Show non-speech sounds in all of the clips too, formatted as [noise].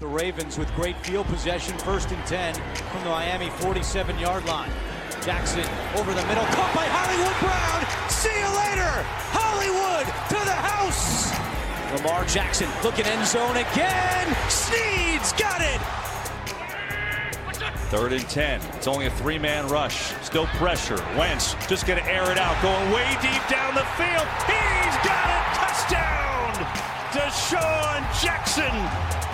The Ravens with great field possession, first and 10 from the Miami 47 yard line. Jackson over the middle, caught by Hollywood Brown. See you later, Hollywood to the house. Lamar Jackson looking end zone again. Sneeds got it. Third and 10. It's only a three man rush. Still pressure. Wentz just going to air it out. Going way deep down the field. He's got it. Touchdown. Deshaun Jackson.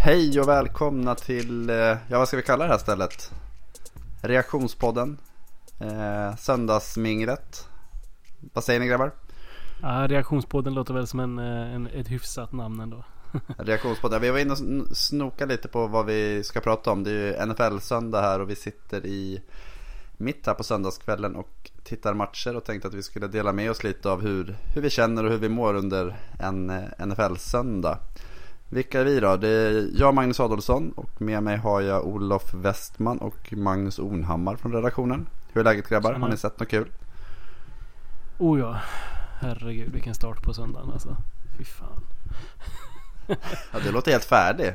Hej och välkomna till, eh, ja vad ska vi kalla det här stället? Reaktionspodden. Eh, söndagsmingret. Vad säger ni grabbar? Ja, reaktionspodden låter väl som en, eh, en, ett hyfsat namn ändå. [laughs] Reaktionspodden. Vi var inne och snoka lite på vad vi ska prata om. Det är ju NFL-söndag här och vi sitter i mitt här på söndagskvällen och tittar matcher och tänkte att vi skulle dela med oss lite av hur, hur vi känner och hur vi mår under en eh, NFL-söndag. Vilka är vi då? Det är jag Magnus Adolfsson och med mig har jag Olof Westman och Magnus Onhammar från redaktionen. Hur är läget grabbar? Har ni sett något kul? Oh ja, herregud vilken start på söndagen alltså. Fy fan. [laughs] ja, du låter helt färdig.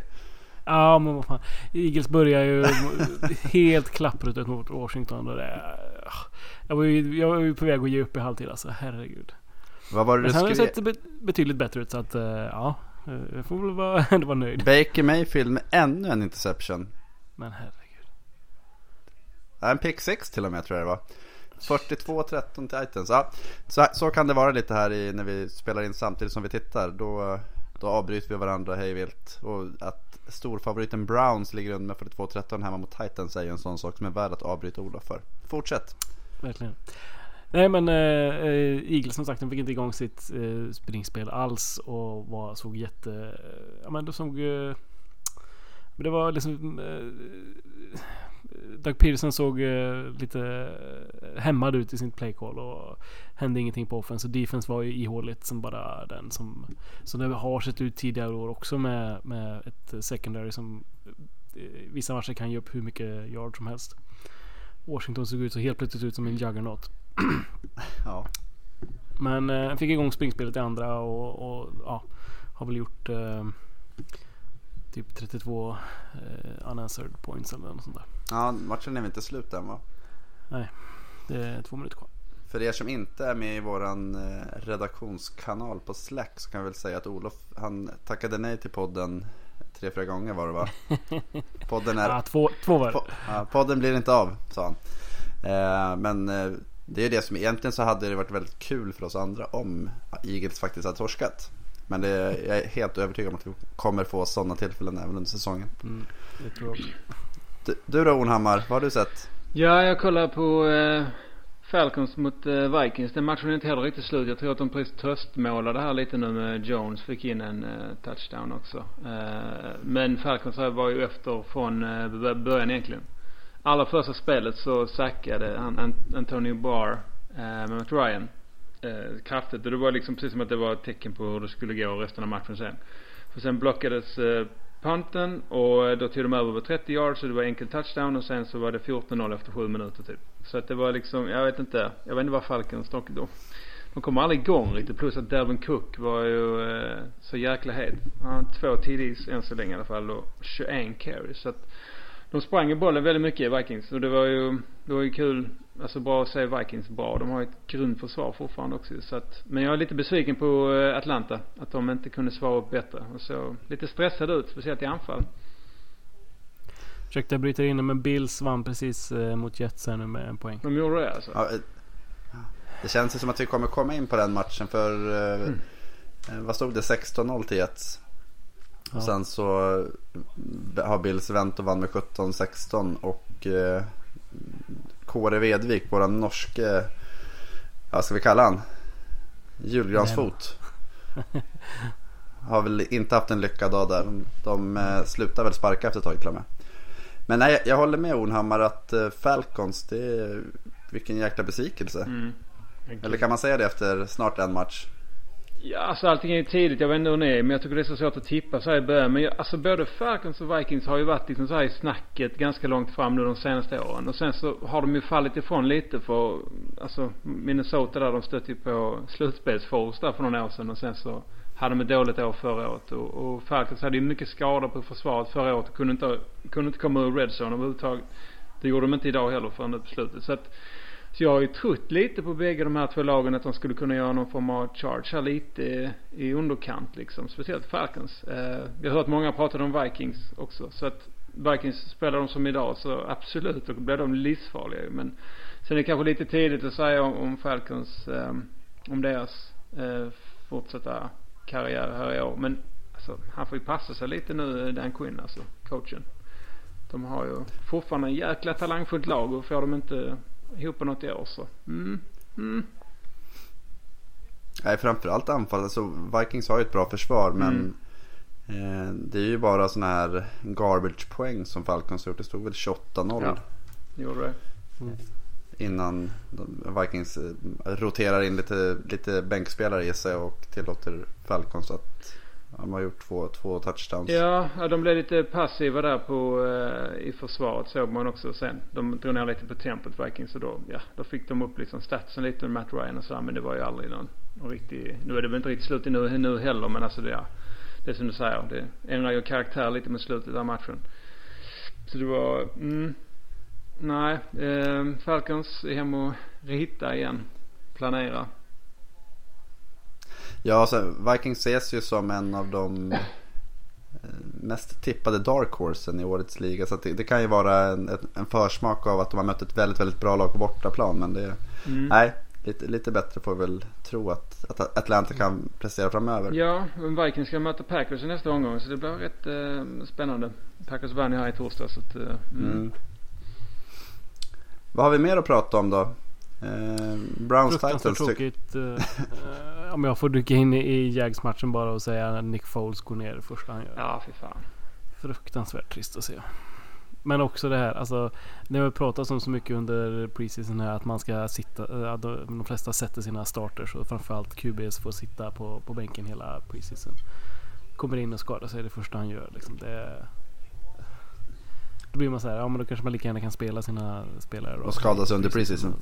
Ja men vad fan. Eagles börjar ju helt klapprutet mot Washington. Och det, jag, var ju, jag var ju på väg att ge upp i halvtid alltså. Herregud. Vad var det du skrev? Sen har det sett betydligt bättre ut så att ja. Jag får väl vara, ändå [laughs] vara nöjd. Baker Mayfield med ännu en interception. Men herregud. En pick 6 till och med tror jag det var. 42-13 till Titans. Ja, så, så kan det vara lite här i, när vi spelar in samtidigt som vi tittar. Då, då avbryter vi varandra hejvilt. Och att storfavoriten Browns ligger under med 42-13 hemma mot Titans är ju en sån sak som är värd att avbryta Olof för. Fortsätt. Verkligen. Nej men äh, Eagles som sagt de fick inte igång sitt äh, springspel alls och var, såg jätte... Ja men de såg... Äh, det var liksom... Äh, Doug Peterson såg lite hämmad ut i sin playcall och hände ingenting på offense. Och defense var ju ihåligt som bara den som... Som det har sett ut tidigare år också med, med ett secondary som vissa matcher kan ge upp hur mycket yard som helst. Washington såg ut så helt plötsligt ut som en juggernaut ja. Men eh, fick igång springspelet i andra och, och ja, har väl gjort eh, typ 32 eh, unanswered points eller något sånt där. Ja, matchen är väl inte slut än va? Nej, det är två minuter kvar. För er som inte är med i våran eh, redaktionskanal på Slack så kan jag väl säga att Olof han tackade nej till podden tre, fyra gånger var det va? [laughs] Podden är... Ja, två, två var det. Po ja, podden blir inte av, sa han. Eh, men eh, det är det som egentligen så hade det varit väldigt kul för oss andra om Eagles faktiskt hade torskat. Men det, jag är helt övertygad om att vi kommer få sådana tillfällen även under säsongen. Mm, det tror jag du, du då Onhammar, vad har du sett? Ja, jag kollar på eh, Falcons mot eh, Vikings. Den matchen är inte heller riktigt slut. Jag tror att de precis tröstmålade här lite nu med Jones. Fick in en eh, touchdown också. Eh, men Falcons var ju efter från eh, början egentligen allra första spelet så sackade han Antonio Barr eh, med Matt Ryan eh, kraftigt. Och det var liksom precis som att det var ett tecken på hur det skulle gå resten av matchen sen. För sen blockades eh, punten och eh, då tog de över på 30 yards så det var enkel touchdown och sen så var det 14-0 efter 7 minuter typ. Så att det var liksom, jag vet inte, jag vet inte vad Falcons dock då. De kom aldrig igång riktigt plus att dervin Cook var ju eh, så jäkla het. Han har två TDs än så länge i alla fall och 21 carries. Så att de sprang ju bollen väldigt mycket i Vikings och det var ju, det var ju kul, alltså bra att se Vikings bra. De har ett grundförsvar fortfarande också så att, men jag är lite besviken på eh, Atlanta. Att de inte kunde svara upp bättre och så lite stressade ut, speciellt i anfall. Ursäkta jag bryter in men Bills vann precis eh, mot Jets här nu med en poäng. De gjorde det alltså? Ja, eh, det känns ju som att vi kommer komma in på den matchen för mm. vad stod det? 16-0 till Jets. Ja. Och sen så har Bills vänt och vann med 17-16 och eh, Kåre Vedvik, våran norske, vad ska vi kalla han? Julgransfot. [laughs] har väl inte haft en lyckad dag där. De, eh, slutar väl sparka efter ett tag till och med. Men nej, jag håller med Ornhammar att eh, Falcons, det är vilken jäkla besvikelse. Mm. Eller kan man säga det efter snart en match? Ja, alltså allting är ju tidigt. Jag vet inte hur det är. Men jag tycker det är så svårt att tippa så här i början. Men jag, alltså både Falcons och Vikings har ju varit liksom så här i snacket ganska långt fram nu de senaste åren. Och sen så har de ju fallit ifrån lite för, alltså Minnesota där de stötte ju på slutspelsfors där för några år sedan. Och sen så hade de ett dåligt år förra året. Och, och Falcons hade ju mycket skador på försvaret förra året och kunde inte, kunde inte komma ur redzone överhuvudtaget. Det gjorde de inte idag heller förrän nu på slutet. Så att så jag har ju trott lite på bägge de här två lagen att de skulle kunna göra någon form av charge här lite i underkant liksom. Speciellt Falcons. Eh, jag har hört många prata om Vikings också. Så att Vikings spelar de som idag så absolut då blir de livsfarliga Men sen är det kanske lite tidigt att säga om, Falcons, eh, om deras eh, fortsatta karriär här i år. Men alltså, han får ju passa sig lite nu eh, Dan Quinn alltså, coachen. De har ju fortfarande en jäkla talangfullt lag och får de inte ihop något i år så. Mm. Mm. Nej, framförallt anfall. Alltså, Vikings har ju ett bra försvar men mm. eh, det är ju bara sådana här garbage poäng som Falcons gjort. Det stod väl 28-0. Ja, det gjorde det. Mm. Innan Vikings eh, roterar in lite, lite bänkspelare i sig och tillåter Falcons att de har gjort två, två touchdowns. Ja, de blev lite passiva där på, eh, i försvaret såg man också sen. De drog ner lite på tempot Vikings och då, ja, då fick de upp liksom statsen lite med Matt Ryan och sådär. Men det var ju aldrig någon, någon riktig, nu är det väl inte riktigt slut nu, nu heller men alltså det, ja, det är som du säger. Det ändrar ju karaktär lite med slutet av matchen. Så det var, mm, nej, eh, Falcons är hem och rita igen. Planera. Ja, alltså, Vikings ses ju som en av de eh, mest tippade dark horsen i årets liga. Så det, det, kan ju vara en, en försmak av att de har mött ett väldigt, väldigt bra lag på bortaplan. Men det, mm. nej, lite, lite bättre får vi väl tro att, att Atlanta kan prestera framöver. Ja, Vikings ska möta Packers i nästa omgång så det blir rätt eh, spännande. Packers vann ju här i torsdag så att, eh, mm. Mm. Vad har vi mer att prata om då? Eh, Browns Titans. tråkigt. [laughs] Eh, om jag får dyka in i Jags-matchen bara och säga att Nick Foles går ner det första han gör. Ja, fy fan. Fruktansvärt trist att se. Men också det här, alltså. Det har pratats om så mycket under preseason här att man ska sitta, att de flesta sätter sina starters och framförallt QBs får sitta på, på bänken hela preseason. Kommer in och skadar sig det första han gör liksom. Det, då blir man så här, ja men då kanske man lika gärna kan spela sina spelare. Och, och skada sig under preseason.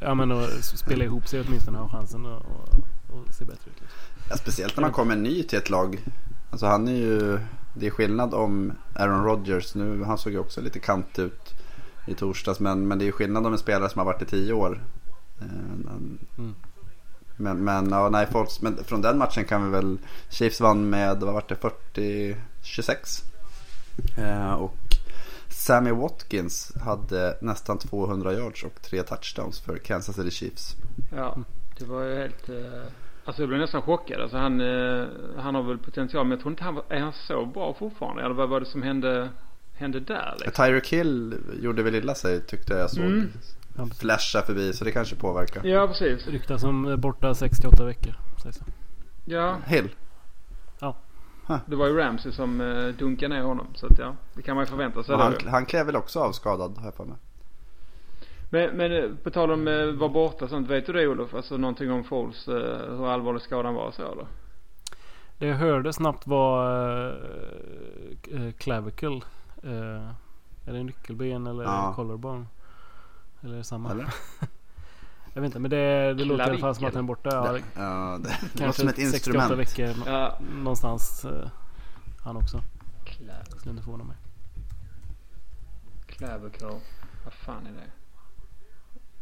Ja men och spela ihop sig åtminstone och ha chansen att se bättre ut. Liksom. Ja, speciellt när man kommer ny till ett lag. Alltså han är ju, det är skillnad om Aaron Rodgers. Nu, han såg ju också lite kant ut i torsdags. Men, men det är skillnad om en spelare som har varit i tio år. Mm. Men, men, ja, nej, folks, men från den matchen kan vi väl, Chiefs vann med, vad var det, 40-26. Eh, och Sammy Watkins hade nästan 200 yards och tre touchdowns för Kansas City Chiefs. Ja, det var ju helt... Eh, alltså jag blev nästan chockad. Alltså han, eh, han har väl potential men jag tror inte han var... Är han så bra fortfarande? Eller vad var det som hände, hände där liksom? Tyreek Hill gjorde väl illa sig tyckte jag såg. Mm. Flasha förbi så det kanske påverkar. Ja precis. Ryktas som borta 68 veckor. Sägs Ja. Hill? Det var ju Ramsey som eh, dunkade ner honom. Så att ja, det kan man ju förvänta sig. Han, han klev väl också avskadad har jag för mig. Men, men eh, på tal om eh, vara borta sånt. Vet du det Olof? Alltså någonting om Foles. Eh, hur allvarlig skadan var så eller? Det jag hörde snabbt var äh, clavicle. Äh, är det nyckelben eller ja. collarbone? Eller är det samma? Eller? [laughs] Jag vet inte men det, det låter i alla fall som att den är borta. Ja, ja det kanske låter som ett instrument. 68 veckor ja. någonstans. Uh, han också. Clavicle. Skulle inte förvåna mig. Clavicle. Vad fan är det?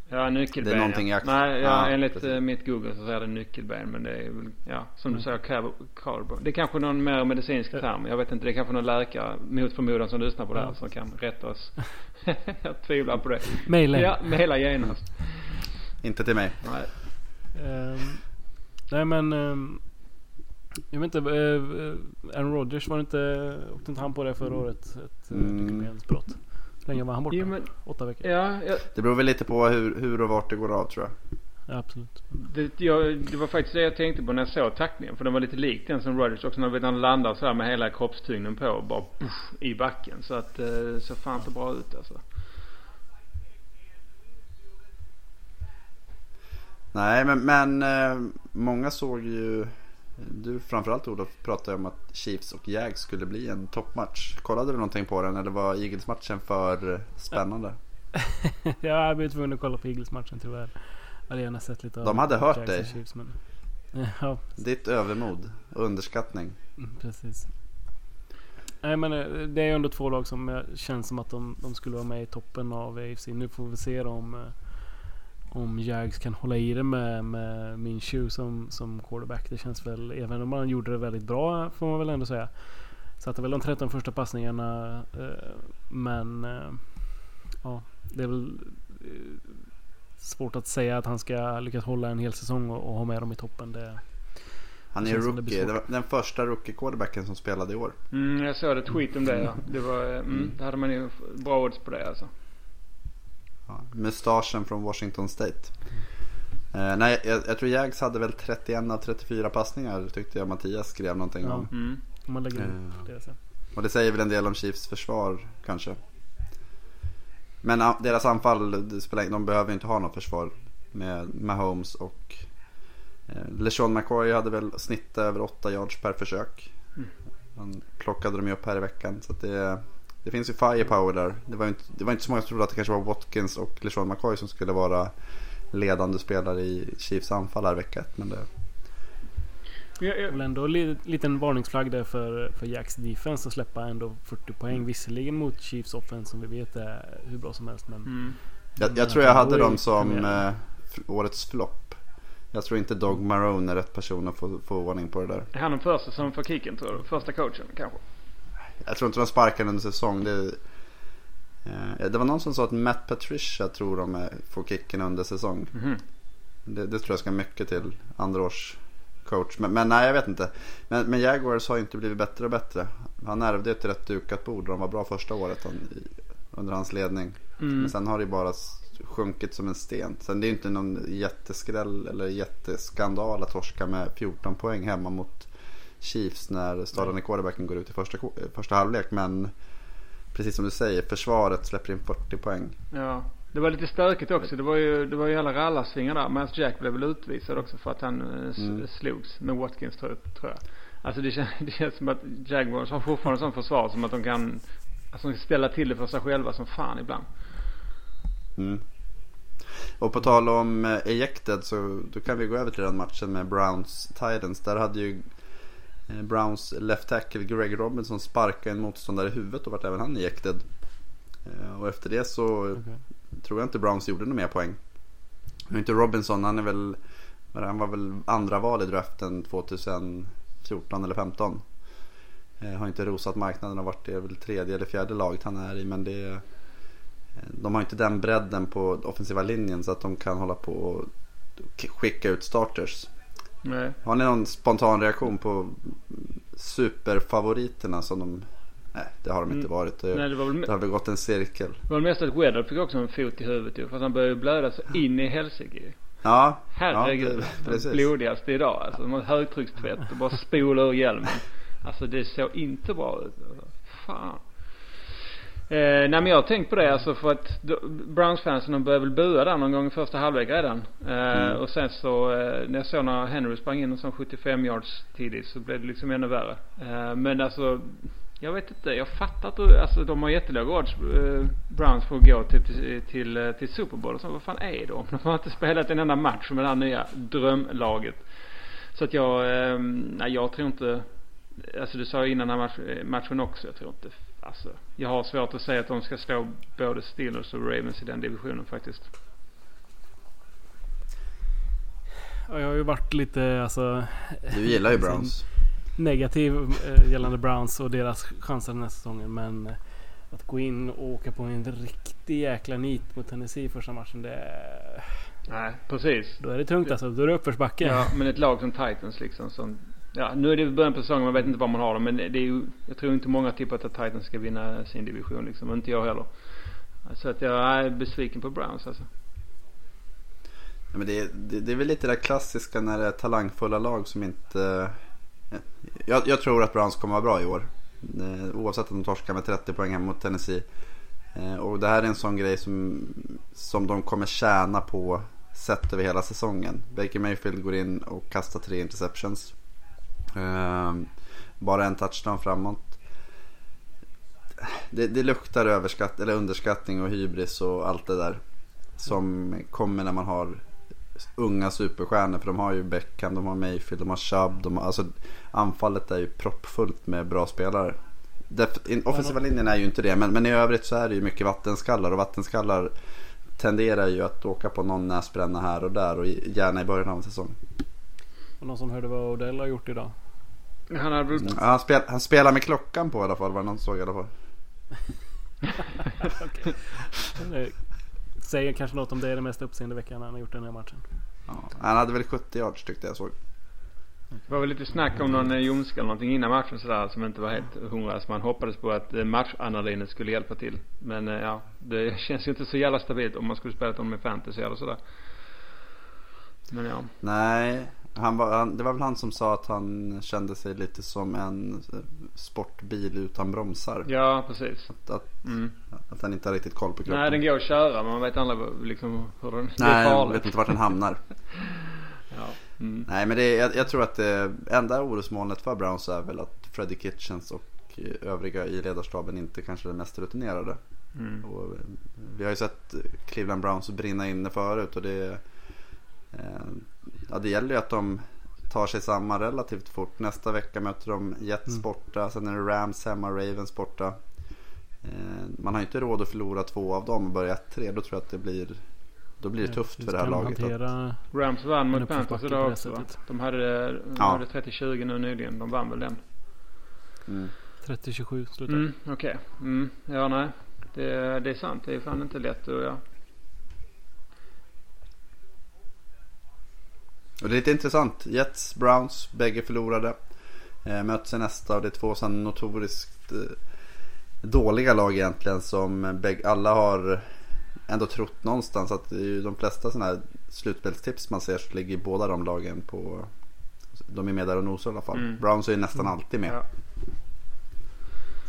Ja, nyckelben. Det är någonting jag... Nej, ja, ja enligt precis. Eh, mitt Google så säger det nyckelben. Men det är väl, ja, som mm. du säger, carbon. Det är kanske någon mer medicinsk term. Jag vet inte, det är kanske någon läkare mot förmodan som lyssnar på det här som kan rätta oss. [laughs] jag tvivlar på det. Maila. Ja, maila genast. Inte till mig. Nej. Um, nej men. Um, jag vet inte. Uh, Aaron Rodgers var inte. Åkte inte han på det förra året? Ett eh, mm. Hur länge var han borta? Jo, men, Åtta veckor? Ja, ja, Det beror väl lite på hur, hur och vart det går av tror jag. Ja, absolut. Det, jag, det var faktiskt det jag tänkte på när jag såg tackningen. För den var lite lik den som Rodgers också. När han landar så här med hela kroppstyngden på. Bara puff, i backen. Så att det såg fan inte bra ut alltså. Nej men, men eh, många såg ju Du framförallt Olof pratade om att Chiefs och Jags skulle bli en toppmatch. Kollade du någonting på den eller var Eagles-matchen för spännande? [laughs] ja, jag blev tvungen att kolla på Eagles-matchen tyvärr. Jag hade gärna sett lite De hade hört Jags dig. Chiefs, men... [laughs] Ja, Ditt övermod och underskattning. mm, precis. Nej men eh, det är ju ändå två lag som eh, känns som att de, de skulle vara med i toppen av AFC. Nu får vi se om, eh, om Jags kan hålla i det med, med Minshew som, som quarterback. Det känns väl, även om han gjorde det väldigt bra får man väl ändå säga. Satte väl de 13 första passningarna. eh, Men eh, ja, det är väl eh, svårt att säga att han ska lyckas hålla en hel säsong och, och ha med dem i toppen. Det, Han är ju rookie. Det den första rookie-quarterbacken som spelade i år. Mm, jag såg ett tweet om det ja. Det var, eh, mm, det hade man ju bra odds på det alltså. Ja, mustaschen från Washington State. Eh, nej, jag, jag tror Jags hade väl 31 av 34 passningar tyckte jag Mattias skrev någonting Ja. om. Mm. om man lägger Eh. det sen. Och det säger väl en del om Chiefs försvar kanske. Men ja, deras anfall, de behöver inte ha något försvar med Mahomes och eh, LeSean McCoy hade väl snittat över 8 yards per försök. Han plockade de ju upp här i veckan. Så att det, det finns ju firepower där. Det var, inte, det var inte så många som trodde att det kanske var Watkins och LeSean McCoy som skulle vara ledande spelare i Chiefs anfall här vecka Men det, Jag, Det jag, väl ändå en li- liten varningsflagg där för, för Jacks defense att släppa ändå 40 poäng. Visserligen mot Chiefs offense som vi vet är hur bra som helst. Men mm. Jag, Men jag tror jag hade dem som eh, årets flopp. Jag tror inte Dog Marone är rätt person att få, få ordning på det där. är han den första som får kicken tror du? Första coachen kanske? Jag tror inte de sparkar under säsong. Det, eh, det var någon som sa att Matt Patricia tror de är, får kicken under säsong. Mhm. Det, det tror jag ska mycket till. Andra års coach. Men, men nej, jag vet inte. Men, men Jaguars har inte blivit bättre och bättre. Han ärvde ett rätt dukat bord. De var bra första året han, under hans ledning. Mm. Men sen har det bara sjunkit som en sten. Sen det är ju inte någon jätteskräll eller jätteskandal att torska med 14 poäng hemma mot Chiefs när startande quarterbacken går ut i första, eh, första halvlek. Men precis som du säger, försvaret släpper in 40 poäng. Ja. Det var lite stökigt också. Det var ju, det var ju alla rallarsvingar där. Miles Jack blev väl utvisad också för att han eh, Mm. slogs med Watkins tror jag-. Alltså det känns, [laughs] det känns som att Jaguars har fortfarande sånt försvar som att de kan Alltså ställa till det för sig själva som fan ibland. Mm. Och på tal om eh, ejected så då kan vi gå över till den matchen med Browns Titans. Där hade ju Browns left tackle Greg Robinson sparkat en motståndare i huvudet och vart även han ejected. Eh, Och efter det så tror jag inte Browns gjorde några mer poäng. Men inte Robinson, han är väl han var väl andra val i draften 2014 eller 15. Eh, Har inte rosat marknaden och varit det väl tredje eller fjärde laget han är i men det de har inte den bredden på offensiva linjen så att de kan hålla på och skicka ut starters. Nej. Har ni någon spontan reaktion på superfavoriterna som de... Nej, det har de inte Mm. varit. Det, Nej det var väl, det har väl gått en cirkel. det var mest att Weddle fick också en fot i huvudet ju. Fast han började blöda så in i helsike. Ja, Herregud. ja det, blodigaste idag alltså. De har högtryckstvätt och bara spola ur hjälmen. [laughs] Alltså det såg inte bra ut. Alltså. Fan. Eh, nej men jag har tänkt på det alltså för att Browns-fansen de började väl bua där någon gång i första halvlek redan. Eh, Mm. Och sen så eh, när jag såg när Henry sprang in en sån 75 yards tidigt så blev det liksom ännu värre. Eh, men alltså jag vet inte, jag fattar inte. Alltså de har jättelåga odds eh, Browns för att gå till, till, till, eh, till Super Bowl och så. Vad fan är de? De har inte spelat en enda match med det här nya drömlaget. Så att jag, eh, nej jag tror inte Alltså du sa innan den här match, eh, matchen också. Jag tror inte, alltså. Jag har svårt att säga att de ska slå både Steelers och Ravens i den divisionen faktiskt. Ja, jag har ju varit lite alltså, Du gillar ju Browns. [laughs] negativ eh, gällande Browns och deras chanser den här säsongen. Men eh, att gå in och åka på en riktig jäkla nit mot Tennessee i första matchen. Det, är- Nej, precis. då är det tungt alltså. Då är det uppförsbacke. Ja, men ett lag som Titans liksom som Ja, nu är det början på säsongen, man vet inte var man har dem. Men det är ju, jag tror inte många tippat att Titans ska vinna sin division liksom. Inte jag heller. Så att jag är besviken på Browns alltså. Ja, men det, är- det, det är väl lite det där klassiska när det är talangfulla lag som inte... Eh, jag, jag tror att Browns kommer vara bra i år. Eh, oavsett att de torskar med 30 poäng hemma mot Tennessee. Eh, och det här är en sån grej som, som de kommer tjäna på sett över hela säsongen. Baker Mayfield går in och kastar tre interceptions. Eh, bara en touchdown framåt. Det, det luktar överskatt, eller underskattning och hybris och allt det där. Som kommer när man har unga superstjärnor. För de har ju Beckham, de har Mayfield, de har Chubb. De har, alltså, anfallet är ju proppfullt med bra spelare. Def- offensiva linjen är ju inte det. Men, men i övrigt så är det ju mycket vattenskallar. Och vattenskallar tenderar ju att åka på någon näsbränna här och där. Och gärna i början av en säsong. Och någon som hörde vad Odell har gjort idag? Han, hade... Ja, han, spel, han spelar med klockan på i alla fall. Var det någon såg i alla fall. [laughs] okay. Säger kanske något om det är det mest uppseendeväckande han har gjort den här matchen. Ja, han hade väl 70 yards tyckte jag såg. Det var väl lite snack om någon ljumske eller någonting innan matchen sådär som inte var helt hundra. Så man hoppades på att matchanalinen skulle hjälpa till. Men ja, det [laughs] känns ju inte så jävla stabilt om man skulle spela dem med fantasy eller sådär. Men ja. Nej, han var, han, det var väl han som sa att han kände sig lite som en sportbil utan bromsar. Ja, precis. Att, att, mm. att han inte har riktigt koll på kroppen. Nej, den går att köra men man vet aldrig liksom hur den... Nej, man vet inte vart den hamnar. [laughs] ja. Mm. Nej, men det, jag, jag tror att det enda orosmolnet för Browns är väl att Freddie Kitchens och övriga i ledarstaben inte kanske är den mest rutinerade. Mm. Och vi har ju sett Cleveland Browns brinna inne förut och det Ja, det gäller ju att de tar sig samman relativt fort. Nästa vecka möter de Jets mm. borta. Sen är det Rams hemma, Ravens borta. Man har ju inte råd att förlora två av dem och börja 1-3. Då tror jag att det blir då blir det tufft för det här laget. Rams vann mot Panthers idag också va? De hade, de ja. hade 30-20 nu nyligen. De vann väl den? Mm. 30-27 slutade mm, Okej. Okay. Mm, ja nej. Det, det är sant. Det är fan inte lätt att ja. Och det är lite intressant. Jets, Browns, bägge förlorade. Eh, möts i nästa och det är två sådana notoriskt eh, dåliga lag egentligen som alla har ändå trott någonstans att det är ju de flesta sådana här slutspelstips man ser så ligger båda de lagen på de är med där och nosar i alla fall. Mm. Browns är ju nästan alltid med. Ja.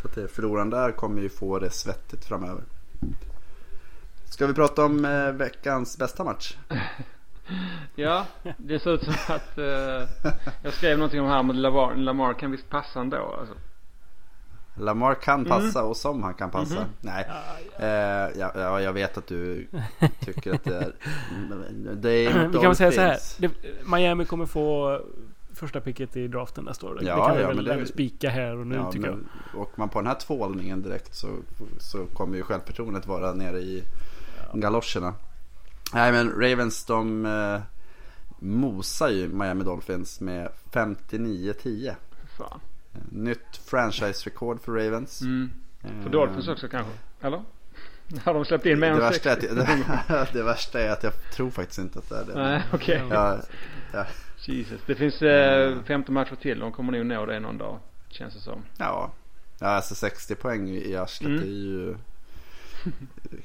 Så att förloraren där kommer ju få det svettigt framöver. Ska vi prata om eh, veckans bästa match? [laughs] Ja, det ser ut som att uh, jag skrev någonting om här med Lamar, Lamar kan visst passa ändå. Alltså. Lamar kan mm. passa mm. och som han kan passa. Mm -hmm. Nej, uh, ja, ja, jag vet att du tycker att det är... [laughs] det är vi kan väl säga så här. Det, Miami kommer få första picket i draften nästa år. Ja, det kan vi ja, väl det, spika här och nu ja, tycker men, jag. Och man på den här tvålningen direkt så, så kommer ju självförtroendet vara nere i ja. galoscherna. Nej men Ravens de eh, mosar ju Miami Dolphins med 59-10. Fan. Eh, nytt franchise-rekord för Ravens. Mm. För Dolphins också kanske? Eller? [laughs] Har de släppt in mer än 60? Är det, [laughs] det, värsta är att jag tror faktiskt inte att det är det. Nej okej. Okay. Ja, ja. Jesus. Det finns eh, 15 matcher till. De kommer nog nå det någon dag. Känns det som. Ja. Ja alltså 60 poäng i arslet mm. är ju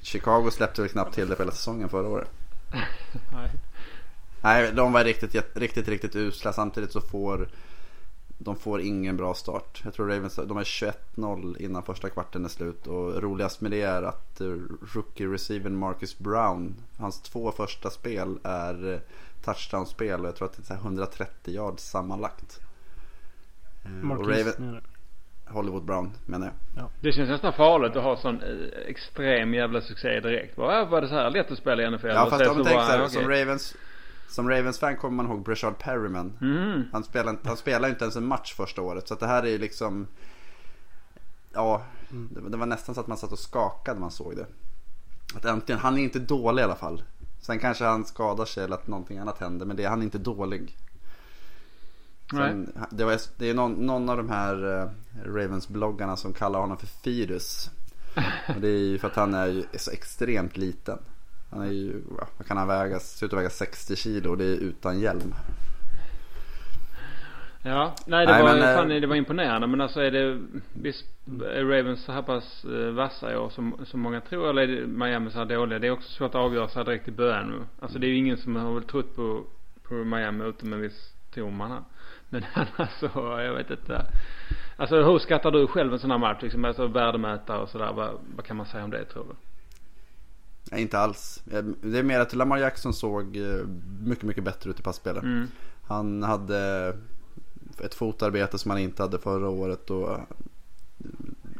Chicago släppte väl knappt till det på hela säsongen förra året. Nej. Nej, de var riktigt, riktigt, riktigt usla. Samtidigt så får de får ingen bra start. Jag tror Ravens de är 21-0 innan första kvarten är slut. Och roligast med det är att rookie receiven Marcus Brown, hans två första spel är touchdown-spel och jag tror att det är 130 yards sammanlagt. Eh, Marcus, Raven, Hollywood Brown menar jag. Ja. Det känns nästan farligt att ha sån eh, extrem jävla succé direkt. Bara, var det så här lätt att spela i NFL? Ja fast om du tänker såhär, som Ravens som Ravens-fan kommer man ihåg Breshard Perryman. Mm. Han spelar, han spelar inte ens en match första året. Så att det här är ju liksom Ja, mm. det, det, var nästan så att man satt och skakade när man såg det. Att äntligen, han är inte dålig i alla fall. Sen kanske han skadar sig eller att någonting annat händer. Men det, han är inte dålig. Sen, det, var, det är någon, någon av de här uh, Ravens-bloggarna som kallar honom för Fidus. Och det är ju för att han är ju så extremt liten. Han är ju, vad kan han väga? Ser ut att väga 60 kilo och det är utan hjälm. Ja, nej det, nej, var, men, eh, fan, det var imponerande men alltså är det visst är Ravens så här pass uh, vassa i år som, som många tror eller är det Miami så här dåliga? Det är också svårt att avgöra så här direkt i början Alltså det är ju ingen som har väl trott på, på Miami utom en viss Torman här. Men [laughs] alltså, jag vet inte. Alltså hur skattar du själv en sån här match? Liksom, alltså värdemätare och sådär. Vad, vad kan man säga om det tror du? Nej, inte alls. Det är mer att Lamar Jackson såg eh, mycket, mycket bättre ut i passspelet. Mm. Han hade ett fotarbete som han inte hade förra året. Och,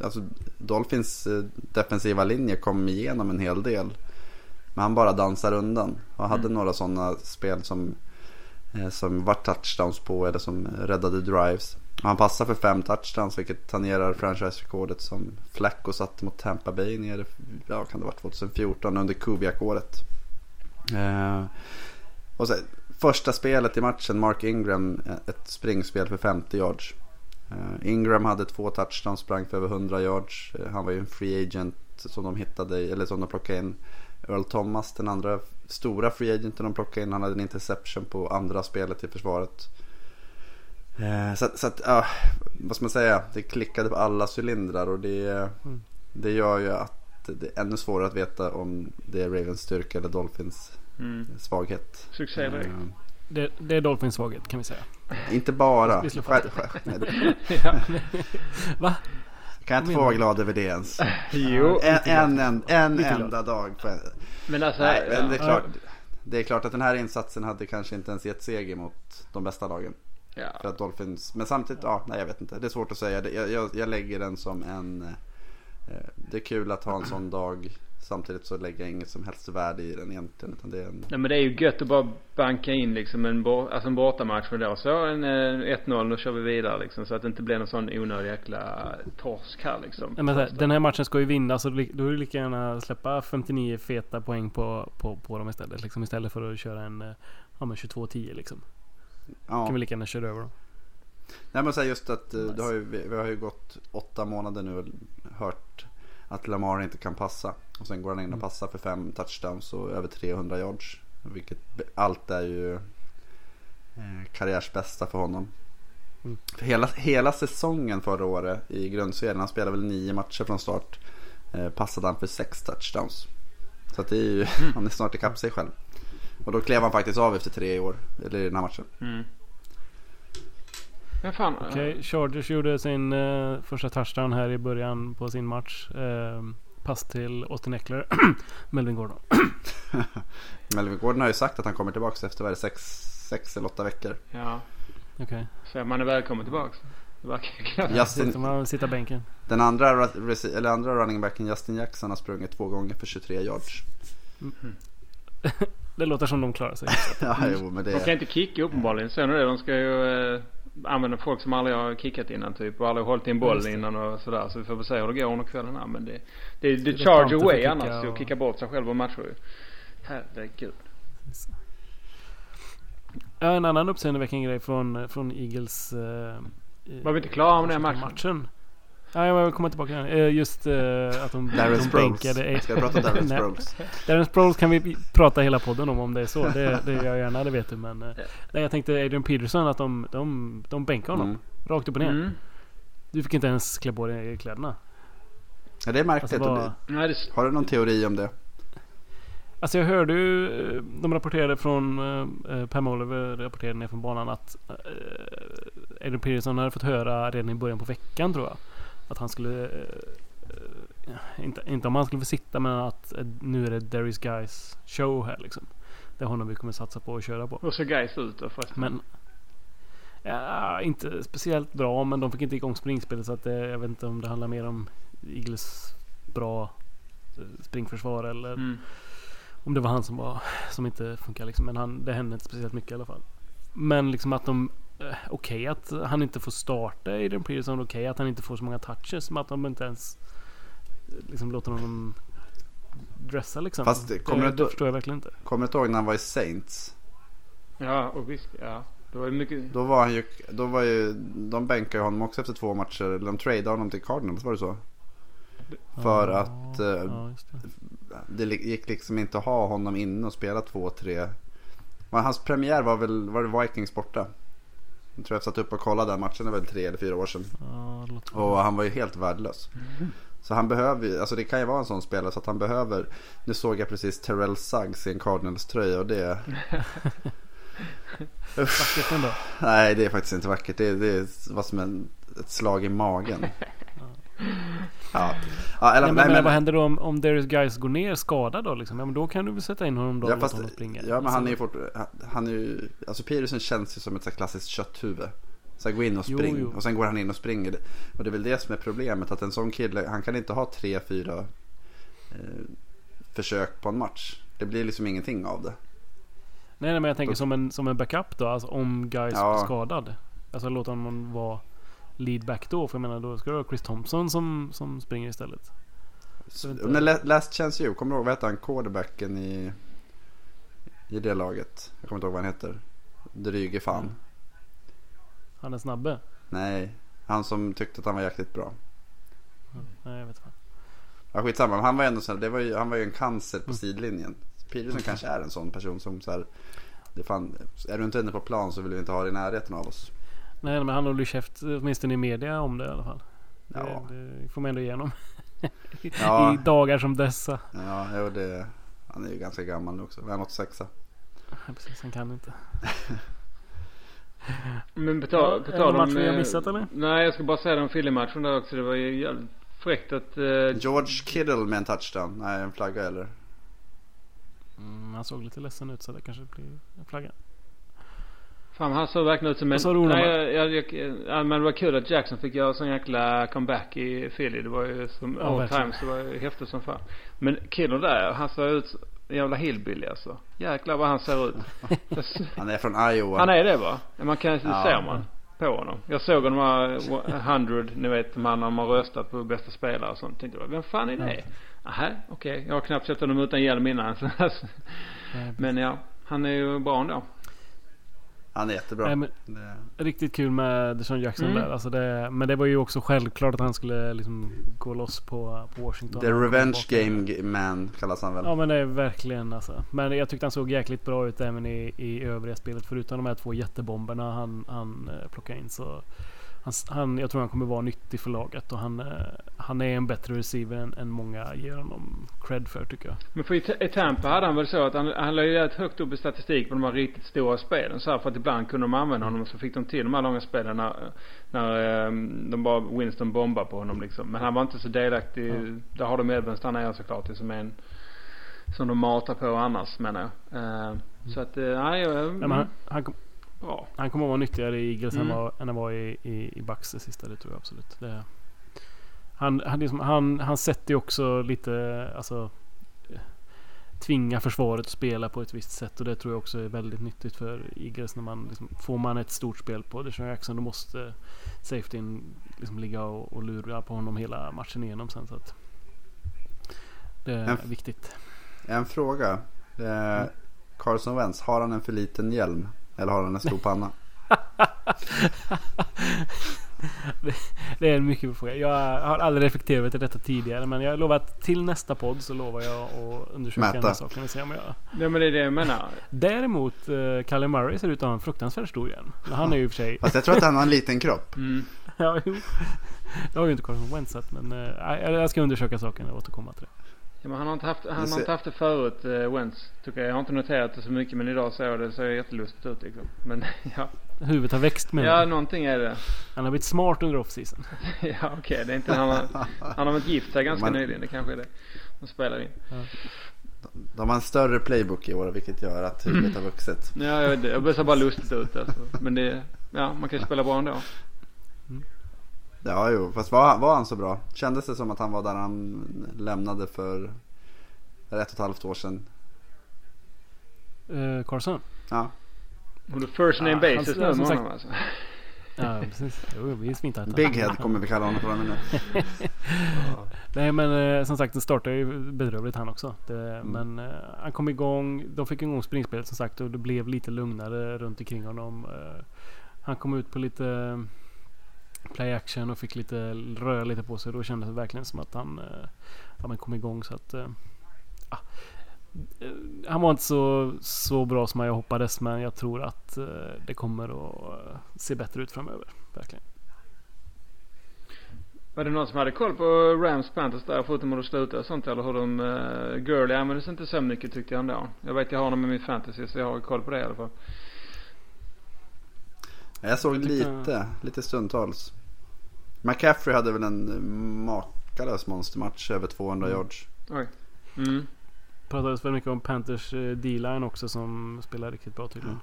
alltså, Dolphins eh, defensiva linje kom igenom en hel del. Men han bara dansar undan. Och hade mm. några sådana spel som, eh, Eh, som var touchdowns på eller som räddade drives. Han passar för fem touchdowns vilket tangerar franchise-rekordet som Flacco satte mot Tampa Bay nere, ja kan det vara 2014 under Kubiak-året. Eh, och så, första spelet i matchen, Mark Ingram, eh, ett springspel för 50 yards. Eh, Ingram hade två touchdowns, sprang för över 100 yards. Eh, han var ju en free agent som de hittade, eller som de plockade in. Earl Thomas, den andra stora free agenten de plockade in, han hade en interception på andra spelet i försvaret. Eh, så, så att, ja, vad ska man säga, det klickade på alla cylindrar och det, mm. det gör ju att det är ännu svårare att veta om det är Ravens styrka eller Dolphins mm. svaghet. Succé direkt. Det, det, är Dolphins svaghet kan vi säga. Inte bara. Skär, Va? Kan jag inte få vara glad över det ens? [laughs] jo. En, en, en, en enda dag. På en... Men alltså. Nej, men det, är klart, det är klart att den här insatsen hade kanske inte ens gett seger mot de bästa lagen. Ja. För att Dolphins, men samtidigt, ja, nej jag vet inte. Det är svårt att säga. Jag, jag, jag lägger den som en... Eh, det är kul att ha en sån dag Samtidigt så lägger jag inget som helst värde i den egentligen. Utan det är en... Nej men det är ju gött att bara banka in liksom en, alltså en bortamatch med då. Så en 1-0, eh, nu kör vi vidare liksom. Så att det inte blir någon sån onödig jäkla torsk här liksom. Nej, men här, den här matchen ska ju vinnas. Så då är det lika gärna släppa 59 feta poäng på, på, på dem istället. Liksom, istället för att köra en eh, ja, 22-10 liksom. Ja. Kan vi lika gärna köra över dem. Nej men så just att nice. det har ju, vi har ju gått åtta månader nu och hört att Lamar inte kan passa. Och sen går han in och mm. passar för fem touchdowns och över 300 yards. Vilket allt är ju eh, karriärsbästa för honom. Mm. För hela, hela säsongen förra året i grundserien, han spelade väl nio matcher från start. Eh, passade han för sex touchdowns. Så det är ju, mm. [laughs] han är snart ikapp sig själv. Och då klev han faktiskt av efter tre år, eller i den här matchen. Mm. Okej, okay, Chargers gjorde sin uh, första touchdown här i början på sin match. Uh, pass till Austin Eckler. [clears throat] Melvin Gordon. [laughs] Melvin Gordon har ju sagt att han kommer tillbaka efter vad sex, sex eller åtta veckor. Ja. Okej. Okay. Så man är välkommen tillbaka. Justin, man sitta bänken. Den andra, eller andra running backen Justin Jackson har sprungit två gånger för 23 yards. Mm. [laughs] det låter som de klarar sig. [laughs] ja, jo, men det... De kan inte kicka uppenbarligen. Ser ni det? De ska ju eh, använda folk som aldrig har kickat innan typ. Och aldrig hållit i en boll innan och sådär. Så vi får väl se hur det går under kvällen här. Men det, det är the charge away annars. Och... Att kicka bort sig själv och matcher ju. Herregud. Ja, en annan uppseendeväckande grej från, från Eagles. Eh, Var vi inte klara med den matchen? matchen? Ja, jag vill komma tillbaka till Just uh, att de, Darren de bänkade... Ska du prata om Darren [laughs] Sproles? Darren Sproles kan vi prata hela podden om om det är så. Det, det gör jag gärna, det vet du. Men uh, nej, jag tänkte Adrian Peterson att de, de, de bänkade honom. Mm. Rakt upp och ner. Mm. Du fick inte ens klä på dig kläderna. Ja, det är märkligt. Alltså, bara... Har du någon teori om det? Alltså jag hörde ju, eh, de rapporterade från, eh, Pam Oliver rapporterade ner från banan att eh, Adrian Peterson hade fått höra redan i början på veckan tror jag. Att han skulle... Uh, inte, inte om han skulle få sitta men att uh, nu är det Darius Guys show här liksom. Det är honom vi kommer satsa på att köra på. Hur ser Guys ut då förresten? Men... Ja, inte speciellt bra men de fick inte igång springspelet så att det, jag vet inte om det handlar mer om Eagles bra springförsvar eller mm. om det var han som var som inte funkar liksom. Men han, det hände inte speciellt mycket i alla fall. Men liksom att de Eh, okej okay att han inte får starta i den Peterson. Okej okay att han inte får så många touches. Men att de inte ens eh, liksom låter honom dressa liksom. Fast kommer det, det förstår jag verkligen inte. Kommer du ihåg när han var i Saints? Ja, och visst. Ja. Då var, mycket... då var han ju, då var ju, de bänkade ju honom också efter två matcher. Eller de tradeade honom till Cardinals, var det så? För ja, att eh, ja, det. det. gick liksom inte att ha honom inne och spela två, tre. Men hans premiär var väl, var det Vikings borta? Jag tror jag satt upp och kollade den matchen, det var väl tre eller fyra år sedan. Ja, och han var ju helt värdelös. Mm. Så han behöver ju, alltså det kan ju vara en sån spelare så att han behöver. Nu såg jag precis Terrell Suggs i en Cardinals tröja och det. [laughs] vackert ändå. Nej det är faktiskt inte vackert. Det, det är vad som en, ett slag i magen. [laughs] Ja. ja eller, nej, men, nej, men, vad händer då om, om Darius Guys går ner skadad då liksom? Ja men då kan du väl sätta in honom då ja, fast, honom springa. Ja men han är ju fort, han är ju, alltså Peterson känns ju som ett så klassiskt kötthuvud. Så här, gå in och spring jo, jo. och sen går han in och springer. Och det är väl det som är problemet att en sån kille, han kan inte ha tre, fyra eh, försök på en match. Det blir liksom ingenting av det. Nej, nej men jag tänker som en, som en backup då. Alltså om guys Ja. blir skadad. Alltså låta honom vara lead back då. För jag menar då ska du ha Chris Thompson som, som springer istället. inte- Men La- Last Chance You, kommer du ihåg vad hette han quarterbacken i, i det laget? Jag kommer inte ihåg vad han heter. Dryge fan. Han är snabbe. Nej, han som tyckte att han var jäkligt bra. Nej jag vet inte. Ja skitsamma, men han var ändå så här, det var ju, han var ju en cancer Mm. på sidlinjen. Peterson kanske är en sån person som så här, det fan, är du inte inne på plan så vill vi inte ha dig i närheten av oss. Nej men han håller ju käft åtminstone i media om det i alla fall. Ja. Det, det får man ändå igenom. [laughs] Ja. I dagar som dessa. Ja, jo, det, han är ju ganska gammal nu också. Är han 86 Ja, Precis, han kan inte. [laughs] Men på Ja, tal, är på tal om... match vi har eh, missat, eller? Nej, jag ska bara säga om Philly-matchen där också. Det var ju jävligt fräckt att... eh, George Kittle med en touchdown. Nej, en flagga eller? Mm, han såg lite ledsen ut så det kanske blir en flagga. Fan han såg verkligen ut som en... Vad sa du? Nej, jag, jag, jag, ja, men det var kul att Jackson fick göra sån jäkla comeback i Philly. Det var ju som Ja, all verkligen. time så det var ju häftigt som fan. Men killen där, han ser ut som en jävla hillbilly alltså. Jäklar vad han ser ut. [laughs] Han är från Iowa. han är det va? Man kan, det Ja. ser man på honom. Jag såg de här 100, ni vet här när man röstat på bästa spelare och sånt. Tänkte jag, vem fan är det? Nähä, okej. Jag har knappt sett honom utan hjälm innan. så- [laughs] Nej, Men ja, han är ju bra ändå. Han är jättebra. Nej, men Det, riktigt kul med Deshaun Jackson Mm. där. Alltså det, men det var ju också självklart att han skulle liksom gå loss på, på Washington. The Revenge. Game Man kallas han väl. Ja men det är verkligen alltså. Men jag tyckte han såg jäkligt bra ut även i, i övriga spelet. Förutom de här två jättebomberna han, han eh, plockade in så. Han, han, jag tror han kommer vara nyttig för laget och han, eh, han är en bättre receiver än, än många ger honom cred för tycker jag. Men för i, i Tampa hade han väl så att han, han låg ju rätt högt upp i statistik på de här riktigt stora spelen. Så här, för att ibland kunde de använda honom och så fick de till de här långa spelen när, när ehm, de bara Winston bombade på honom liksom. Men han var inte så delaktig. Där har de Evans där nere såklart. Det som är en som de matar på annars menar jag. Eh, Så att, eh, nej, jag, Ja, men han, han, bra. han kommer att vara nyttigare i Eagles Mm. än, vad, än han var i, i, i Bucks det sista. Det tror jag absolut. Det, han, han, liksom, han, han sätter ju också lite, alltså eh, tvinga försvaret att spela på ett visst sätt och det tror jag också är väldigt nyttigt för Eagles när man liksom, får man ett stort spel på Deshaun Jackson då måste safetyn liksom ligga och, och lura på honom hela matchen igenom sen så att det är En- viktigt. En fråga. Det är Carson Wentz, har han en för liten hjälm? Eller har han en stor panna? [laughs] Det är en mycket bra fråga. Jag har aldrig reflekterat i detta tidigare men jag lovar att till nästa podd så lovar jag att undersöka Mäta. den här saken och se om jag Ja men det är det jag menar. Däremot uh, Kalle Murray ser ut att ha en fruktansvärt stor hjälm. Men Han är ju i och för sig... Fast jag tror att han har en liten kropp. [laughs] Mm. ja, jo. Det har ju inte Carson Wentz sett men uh, jag ska undersöka saken och återkomma till det. Ja, men han har inte haft, han Det har inte haft det förut, uh, Wentz. Tycker jag. jag har inte noterat det så mycket men idag såg jag det. Det ser jättelustigt ut liksom. Men [laughs] ja. Huvudet har växt med Ja, någonting är det. Han har blivit smart under off-season. [laughs] ja, okej. Det är inte han har, han har varit gift här ganska Man- nyligen. Det kanske är det. De spelar in. De har en större playbook i år vilket gör att huvudet har vuxit. Ja, jag vet det. Jag ser bara lustigt ut alltså. Men det, ja, man kan ju spela bra ändå. Ja, jo. Fast var, var han så bra? Kändes det som att han var där han lämnade för ett och ett halvt år sedan? Uh, Carson? Ja. Och du first name Ja, basis han- nu med honom alltså. [laughs] Ja precis. Jo, vi är svintajta. Big Head kommer vi kalla honom från nu. [laughs] Nej men eh, som sagt det startade ju bedrövligt han också. Det, Mm. Men eh, han kom igång. De fick igång springspelet som sagt och det blev lite lugnare runt omkring honom. Eh, han kom ut på lite eh, play action och fick lite röra lite på sig. Då kändes det verkligen som att han eh, ja, men kom igång så att ja. Han var inte så, så bra som jag hoppades men jag tror att det kommer att se bättre ut framöver. Verkligen. Var det någon som hade koll på Rams Panthers där förutom hur det slutade och sånt eller hur de... Uh, Gurley användes inte så mycket tyckte jag ändå. Jag vet jag har honom i min fantasy så jag har koll på det i alla fall. Jag såg Jag tyckte- lite, lite stundtals. McCaffrey hade väl en makalös monstermatch över 200 yards. Oj. Mm. pratades väl mycket om Panthers eh, D-line också som spelar riktigt bra tydligen.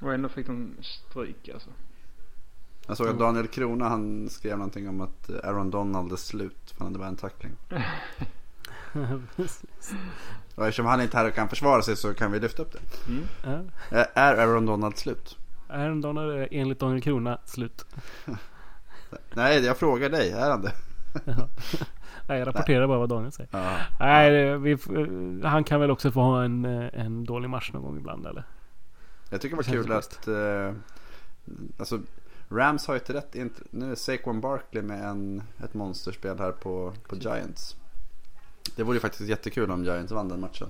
Och ändå fick de stryk alltså. Jag såg att Mm. Daniel Krona han skrev någonting om att Aaron Donald är slut. Han hade bara en tackling. [laughs] Och eftersom han inte är här och kan försvara sig så kan vi lyfta upp det. ja. Eh, Är Aaron Donald slut? Donald är enligt Daniel Krona slut. [laughs] Nej, jag frågar dig. Är han det? Nej, jag rapporterar bara vad Daniel säger. Ja. Nej, det- vi, eh, han kan väl också få ha en, eh, en dålig match någon gång ibland eller? Jag tycker det var Det kul att... Eh, alltså, Rams har ju inte rätt. Inte, nu är Saquon Barkley med en, ett monsterspel här på, på Giants. Det vore ju faktiskt jättekul om Giants vann den matchen.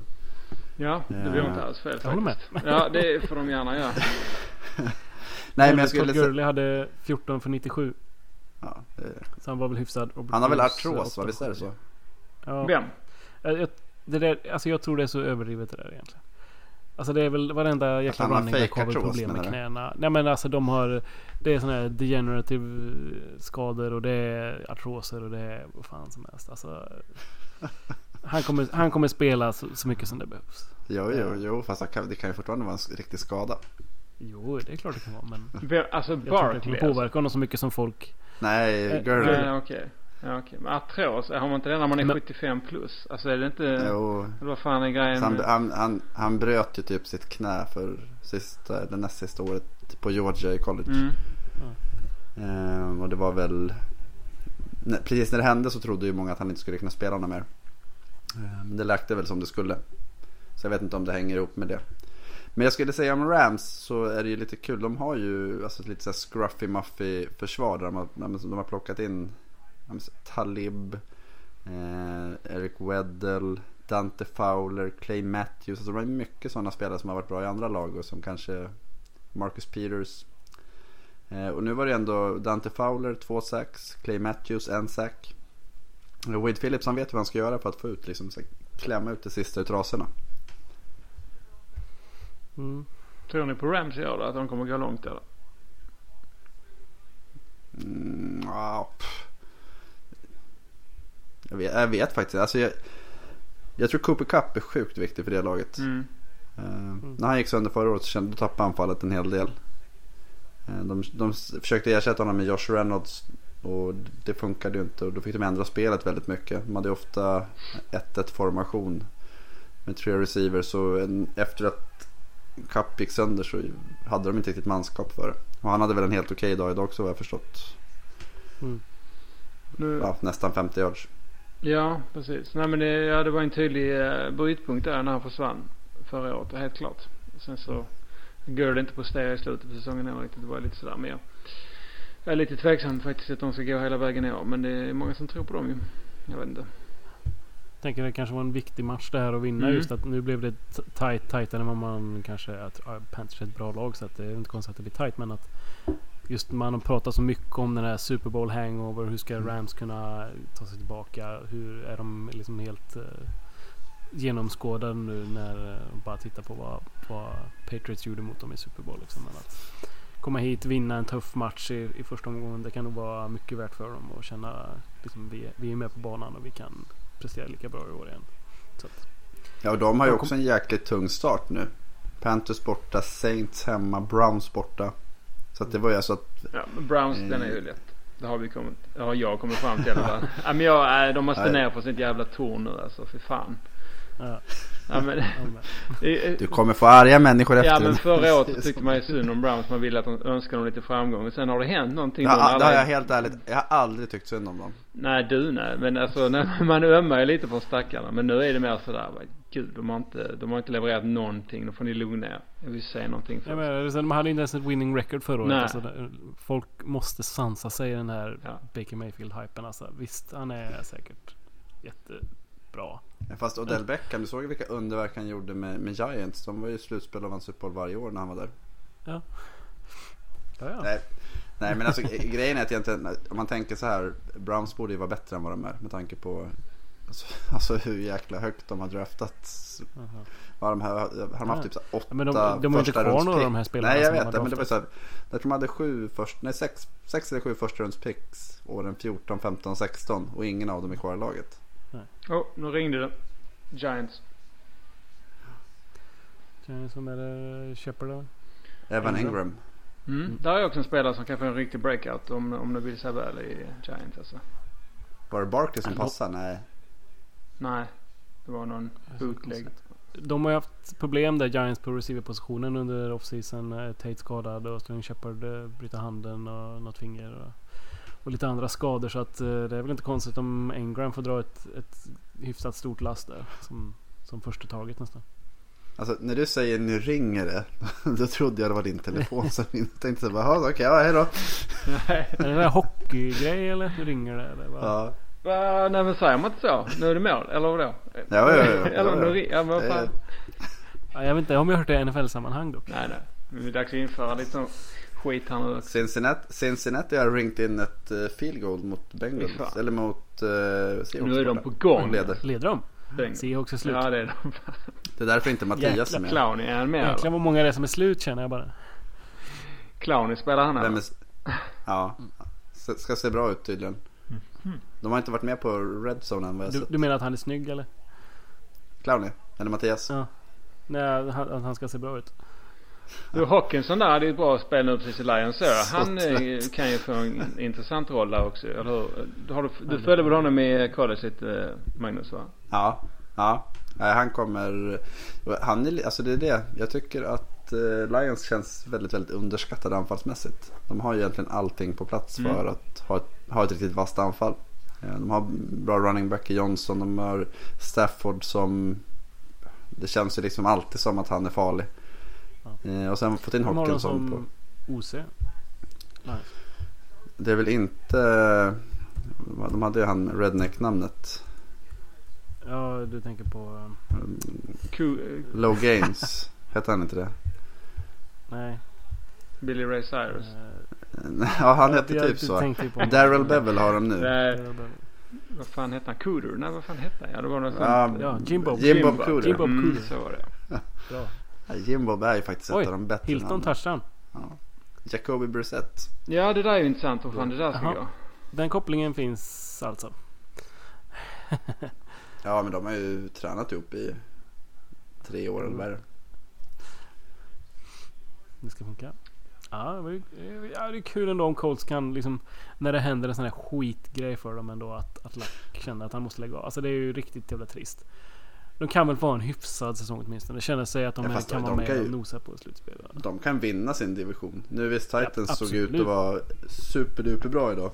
Ja, det blir Ja. inte alls fel Jag håller med. faktiskt. Ja, det får de gärna göra. [laughs] [laughs] Nej, men jag skulle säga... Gurley hade 14 för 97. Ja, det- Så han var väl hyfsad. Robert han har väl artros, eh, va? Visst är det så? Ja. Vem? Jag, det där, alltså jag tror det är så överdrivet det där egentligen. Alltså det är väl varenda jäkla running back har väl problem med knäna. Nej men alltså de har Det är sådana här degenerative skador och det är artroser och det är vad fan som helst. Alltså, [laughs] han, kommer, han kommer spela så, så mycket som det behövs. Jo, jo, jo. Fast det kan ju fortfarande vara en riktig skada. Jo, det är klart det kan vara men? Alltså jag tror inte det Barkley kommer alltså. påverka honom så mycket som folk. Nej, Eh, Gurley. Nej, okej. Ja, okej. Men artros, har man inte det när man är Men- 75 plus? Alltså är det inte... Jo. Eller vad fan är grejen han, han, han, han bröt ju typ sitt knä för sista, eller näst sista året på Georgia i college. Mm. Ehm, och det var väl Precis när det hände så trodde ju många att han inte skulle kunna spela något mer. Ehm, Men det läkte väl som det skulle. Så jag vet inte om det hänger ihop med det. Men jag skulle säga om Rams så är det ju lite kul. De har ju alltså, lite så här scruffy muffy försvar. Där de, har, de har plockat in Talib, eh, Eric Weddle, Dante Fowler, Clay Matthews. Alltså de har mycket sådana spelare som har varit bra i andra lag och som kanske Marcus Peters. Eh, och nu var det ändå Dante Fowler, två sax, Clay Matthews, en sack. Och Wade Phillips han vet vad han ska göra för att få ut, liksom, så här, klämma ut det sista ur trasorna. Mm. Tror ni på Rams i år? Att de kommer gå långt eller? Mm, ja, pff. jag, vet, jag vet faktiskt Alltså jag, jag tror Cooper Cup är sjukt viktig för det laget. Mm. Eh, När han gick sönder förra året så kände då tappade anfallet en hel del. Eh, de, de försökte ersätta honom med Josh Reynolds och det funkade ju inte och då fick de ändra spelet väldigt mycket. De hade ofta 1-1 formation med tre receivers så en, efter att Cup gick sönder så hade de inte riktigt manskap för det. Och han hade väl en helt okej dag idag också vad jag förstått. Nu, Ja, nästan 50 yards. Ja, precis. Nej men det, ja, det var en tydlig uh, brytpunkt där när han försvann förra året, helt klart. Sen så går det inte på steg i slutet på säsongen heller riktigt. Det var lite sådär. Men jag, jag är lite tveksam faktiskt att de ska gå hela vägen i år. Men det är många som tror på dem ju. Jag vet inte. Tänker det kanske var en viktig match det här att vinna. Mm. Just att nu blev det tight, tightare än vad man kanske... Att, ja, Panthers är ett bra lag så att det är inte konstigt att det blir tight. Men att just man pratar så mycket om den här Super Bowl hangover. Hur ska Rams kunna ta sig tillbaka? Hur är de liksom helt uh, genomskådade nu när uh, bara tittar på vad, vad Patriots gjorde mot dem i Super Bowl. Liksom. Men att komma hit, vinna en tuff match i, i första omgången. Det kan nog vara mycket värt för dem att känna liksom, vi, vi är med på banan och vi kan prestera lika bra i år igen. Så att, Ja, och de har ju också en jäkligt tung start nu. Panthers borta, Saints hemma, Browns borta. Så att det var ju alltså att Ja, men Browns Mm. den är ju lätt. Det har vi kommit, det har jag kommit fram till i alla fall. ja, men jag, nej, de måste ner på sitt jävla torn nu alltså. Fy fan. Ja, Ja men, ja, men- [laughs] du kommer få arga människor efter Ja men förra [laughs] året så tyckte man ju synd om Browns. Man ville att de önskade dem lite framgång. Och sen har det hänt någonting. Ja, det har jag helt ärligt. Jag har aldrig tyckt synd om dem. Nej du nej. Men alltså [laughs] när man ömmar ju lite för stackarna. Men nu är det mer sådär. Gud de har inte, de har inte levererat någonting. Då får ni lugna er. Jag vill se någonting först. menar, sen, de hade inte ens ett winning record förra året. Alltså, folk måste sansa sig i den här Ja. Baker Mayfield-hypen. Alltså, visst, han är säkert jättebra. Fast Odell Beckham, du såg ju vilka underverk han gjorde med, med Giants. De var ju slutspel och vann Super Bowl varje år när han var där. Ja, ja. Nej, nej men alltså grejen är att egentligen, om man tänker så här. Browns borde ju vara bättre än vad de är. Med tanke på alltså, [laughs] alltså hur jäkla högt de har draftat. Aha. Vad de, här, har de haft typ så här åtta Ja, men de- de har inte första kvar runds några av de här spelarna Nej jag de vet det. Men det var så här, jag tror de hade sju först, nej sex, sex eller sju första runds picks åren 14, 15, 16. Och ingen av dem är kvar i laget. Åh, oh, nu ringde det. Giants. Giants, Som är det Shepard? Evan Ingram. Ingram. Mm. Där är också en spelare som kan få en riktig breakout om, om det vill sig väl i Giants alltså. Var det Barkley som Ja. passar? Nej. Nej. Det var någon bootleg. De har ju haft problem där Giants på receiverpositionen under offseason. Eh, Tate skadad och Sterling Shepard eh, bryter handen och något finger. Och, och lite andra skador. Så att eh, det är väl inte konstigt om Engram får dra ett, ett hyfsat stort last där. Som, som första taget nästan. Alltså när du säger nu ringer det. [laughs] Då trodde jag det var din telefon. Så jag tänkte så bara, "Jaha, okej, ja, hej då. [laughs] Är det där hockeygrej eller? Nu ringer det eller? vad? Ja, Va, nej men säger man inte så? Nu är det mål, eller vadå? ja, ja. ja, ja, [laughs] eller nu, ja men vad fan. Ja, jag vet inte om jag har hört det i NFL-sammanhang dock. Nej nej. Det är dags att införa lite sån skit här nu också. Cincinnati, Cincinnati har ringt in ett eh, field goal mot Bengals. Fan. Eller mot uh, Seahawks. Nu är de på gång. Leder. Leder de? Bengals. Seahawks är slut. Ja det är de. Det är därför inte Mattias är med. Clowny, är han med Jäklar eller? vad många det är som är slut känner jag bara. Clowny spelar han Vem eller? är, ja, ska se bra ut tydligen. De har inte varit med på Red Zone än vad jag Du, sett. du menar att han är snygg eller? Clowny, eller Mattias. Ja. Nej, han, att han ska se bra ut. Du Hawkinson där hade ju ett bra spel nu precis i Lions. Så Han eh, trött. kan ju få en intressant roll där också, eller hur? Du, har du, du följde väl honom i college lite eh, Magnus va? Ja, ja. Han kommer... Han är, alltså det är det. Jag tycker att eh, Lions känns väldigt, väldigt underskattade anfallsmässigt. De har ju egentligen allting på plats Mm. för att ha ett, ha ett riktigt vasst anfall. Eh, De har bra running back i Johnson. De har Stafford som... Det känns ju liksom alltid som att han är farlig. Eh, Och sen fått in dem Hopkinson på... som OC. Nej. Det är väl inte... De hade ju han Redneck-namnet. Ja, du tänker på... um, Ku, eh, Low [laughs] Gains. Hette han inte det? Nej. Billy Ray Cyrus. eh, Ja, han hette typ så. Daryl Bevel har de nu. Nej, Ja, vad fan hette han? Cooter? Nej vad fan hette han? Ja det var något Ja, sånt. Ja, Jimbo. Jimbo Jimbo. Cooter. Jimbo Mm, Cooter. så var det. Bra. Ja, Jimbo är ju faktiskt ett Oj, av de bättre Hilton namnen. touchdown. Jacoby Brissett. Ja det där är ju intressant hur fan det där ska Jaha. gå. Den kopplingen finns alltså. [laughs] Ja men de har ju tränat ihop i tre år eller vad är det? Det ska funka. Ja, det ju- ja, det är kul ändå om Colts kan liksom När det händer en sån här skitgrej för dem ändå att, att Lack känner att han måste lägga av. Alltså det är ju riktigt jävla trist. De kan väl få en hyfsad säsong åtminstone. Det känner sig att de Ja, kan de vara med kan ju- och nosa på slutspelet. De kan vinna sin division. Nu visst Titans Ja, såg ut att vara superduper bra idag.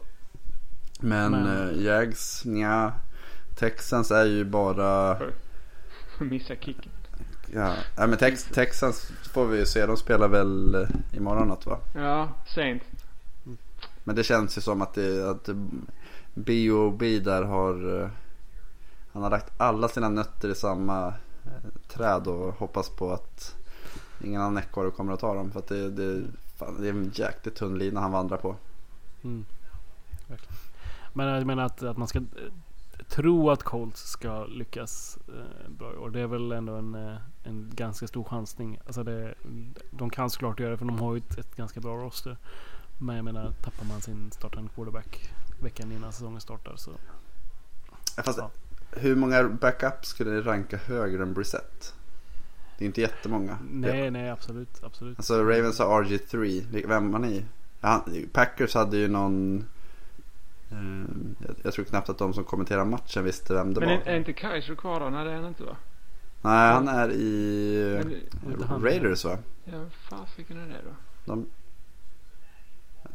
Men, Men- eh, Jags, nja. Texans är ju bara... [laughs] Missa kicken. Ja, ja men Tex, Texans får vi ju se. De spelar väl eh, imorgon natt va? Ja, sent. Men det känns ju som att, det, att B.O.B. där har eh, Han har lagt alla sina nötter i samma eh, träd och hoppas på att ingen annan ekorre kommer att ta dem. För att det, det, fan, det är en jäkligt tunn lina han vandrar på. Mm. Men jag menar att, att man ska eh, tro att Colts ska lyckas eh, bra i år. Det är väl ändå en, en ganska stor chansning. Alltså det, de kan såklart göra det för de har ju ett, ett ganska bra roster. Men jag menar tappar man sin startande quarterback veckan innan säsongen startar så. Fast Ja. Hur många backups skulle ni ranka högre än Brissett? Det är inte jättemånga. Nej, nej absolut, absolut. Alltså Ravens har RG3. Vem har ni? Ja, Packers hade ju någon... eh, jag, jag tror knappt att de som kommenterar matchen visste vem det Men var. är, är inte Kaiser kvar då? Nej det är han inte va? Nej, han är i Men- han. Raiders va? Ja, vad fasiken är det då? De...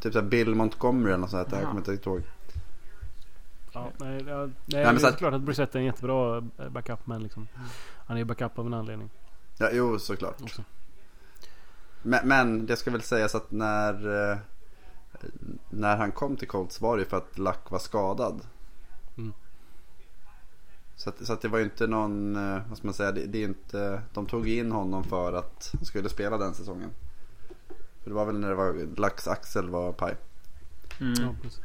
Typ såhär Bill Montgomery eller något sånt där. Jag kommer inte ihåg. Ja, nej, nej, men det är att- klart att Brissett är en jättebra eh, backup men liksom. Han är backup av en anledning Ja, jo såklart. också. Men, men det ska väl sägas att när, eh, när han kom till Colts var det för att Luck var skadad. Mm. Så, att, så att det var ju inte någon, eh, vad ska man säga, det, det är inte, de tog in honom för att han skulle spela den säsongen. För det var väl när det var, Lucks axel var paj. Mm. Ja, precis.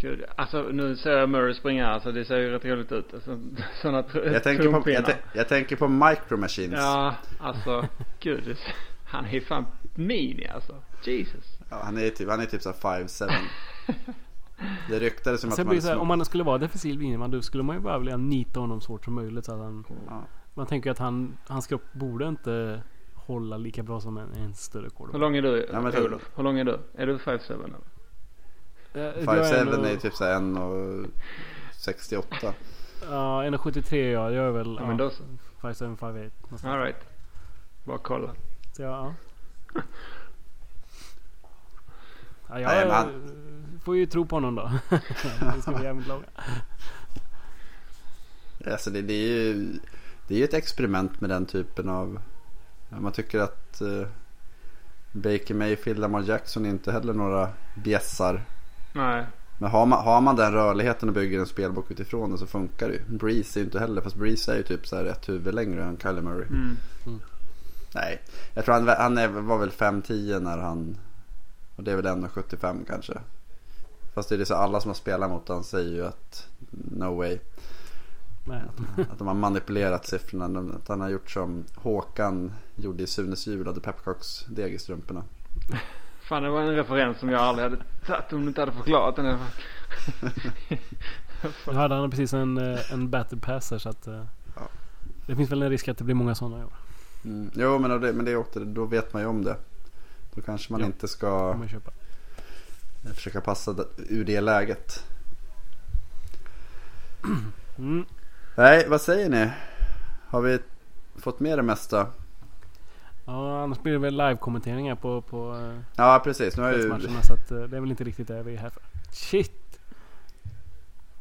Gud, alltså nu ser jag Murray springa här så det ser ju rätt roligt ut. Alltså, [laughs] sådana tr- Jag tänker, på, jag, jag tänker på Micro Machines. Ja, alltså gud. Han är fan mini alltså. Jesus. Ja, han är typ, han är typ såhär 5'7. Det ryktades som att man så här, om man skulle vara defensiv linjeman då skulle man ju bara vilja nita honom så hårt som möjligt. Så att han, Ja. Man tänker att han, hans kropp borde inte hålla lika bra som en, en större Hur quarterback. lång är du Ja, men- Olof? Hur lång är du? Är du 5'7 eller? Eh, jag 5'7 ändå- är typ såhär 1,68. Ja, 1,73 ja. Jag är väl Ja, men då så. 5'7", 5'8". någonstans. Alright. Bara kolla. Så ja, ja. [laughs] ja jag Nej, eh, han- får ju tro på honom då. [laughs] det ska bli jävligt långa. Alltså det, det är ju det är ju ett experiment med den typen av... Man tycker att uh, Baker Mayfield, Lamar Jackson är inte heller några bjässar. Nej. Men har man, har man den rörligheten och bygger en spelbok utifrån det så funkar det ju. Breeze är ju inte heller, fast Breeze är ju typ så här ett huvud längre än Kyler Murray. Mm. Nej, jag tror han, han är, var väl 5-10 när han... Och det är väl 1,75 kanske. Fast det är det så alla som har spelat mot honom säger ju att no way. Men, Att de har manipulerat siffrorna. Att han har gjort som Håkan gjorde i Sunes jul. Hade pepparkaksdeg i strumporna. [laughs] Fan det var en referens som jag aldrig hade tagit om du inte hade förklarat den. nu hade han precis en, eh, en battle pass här så att... eh, Ja. Det finns väl en risk att det blir många sådana i år. Mm. Jo men, det, men det är också, då vet man ju om det. Då kanske man Ja. inte ska man köpa. försöka passa ur det läget. Mm. Nej, vad säger ni? Har vi fått med det mesta? Ja, annars blir det väl live-kommenteringar på, på Ja precis, nu har ju... Så att eh, det är väl inte riktigt det vi är här för. Shit!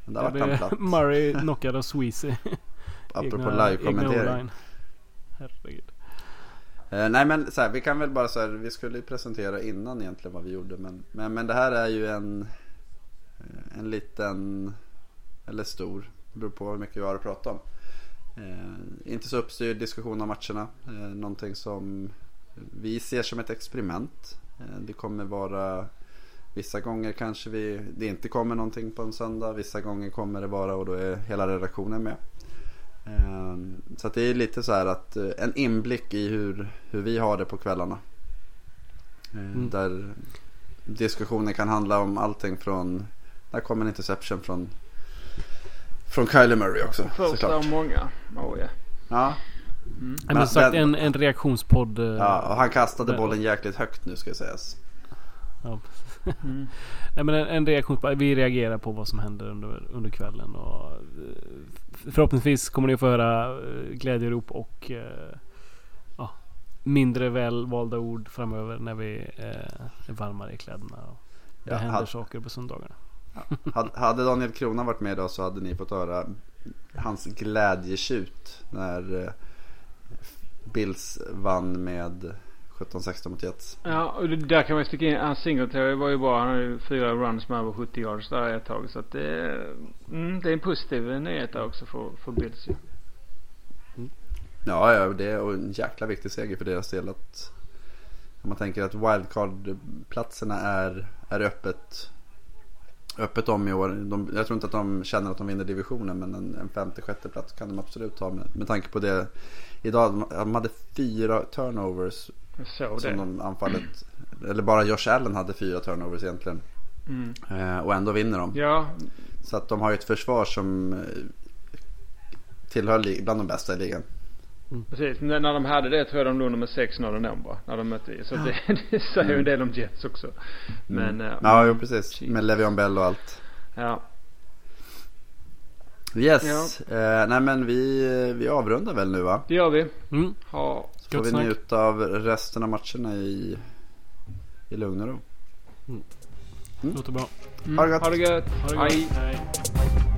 Det Det platt. [laughs] Murray knockad av Sweezy. [laughs] Apropå live-kommentering. Herregud. Eh, nej men så här, vi kan väl bara så här, vi skulle ju presentera innan egentligen vad vi gjorde. Men, men, men det här är ju en, eh, en liten, eller stor, det beror på hur mycket vi har att prata om. Eh, inte så uppstyrd diskussion om matcherna. Eh, någonting som vi ser som ett experiment. Eh, det kommer vara Vissa gånger kanske vi, det inte kommer någonting på en söndag. Vissa gånger kommer det vara och då är hela redaktionen med. Eh, Så det är lite så här att eh, en inblick i hur, hur vi har det på kvällarna. Eh, Mm. Där diskussionen kan handla om allting från, där kommer en interception från Från Kyler Murray också Första såklart. av många. Oh yeah. Ja, Nej, Men men sagt den- en, en reaktionspodd. eh, ja, och han kastade men- bollen jäkligt högt nu ska sägas. Ja. Mm. [laughs] Nej men en, en reaktion. Vi reagerar på vad som händer under, under kvällen. Och, eh, förhoppningsvis kommer ni få höra eh, glädjerop och ja, mindre välvalda ord framöver när vi är varmare i kläderna. Och det Ja, händer hade- saker på söndagarna. Hade- Hade Daniel Krona varit med idag så hade ni fått höra hans glädjetjut när eh, Bills vann med 17-16 mot Jets. Ja, och där kan man sticka in. Hans Singletary var ju bra. Han har ju fyra runs med över 70 yards där ett tag. Så att det, är- mm, det är en positiv nyhet där också för, för Bills ju. Ja, ja det är en jäkla viktig seger för deras del. Att, om man tänker att wildcard-platserna är, är öppet, öppet om i år. De, jag tror inte att de känner att de vinner divisionen men en, en femte, sjätte plats kan de absolut ta med, med tanke på det. Idag, de- de hade fyra turnovers som det. de anfallet. Eller bara Josh Allen hade fyra turnovers egentligen. Mm. Eh, och ändå vinner de. Ja, Så att de har ju ett försvar som eh, tillhör bland de bästa i ligan. Precis. När, när de hade det tror jag de låg nummer 6-0 ändå bara. När de mötte Så det, [laughs] det säger ju en del om Jets också. Men, eh, Ja, jo, precis. Med Le'Veon Bell och allt. ja. Yes. Eh, nej men vi, vi avrundar väl nu va? Det gör vi. Mm. Ha, Så får vi snack. njuta av resten av matcherna i, i lugn och ro. Låter bra. mm, Ha det gott. Ha det gött. Ha det gott. Hej. Hej.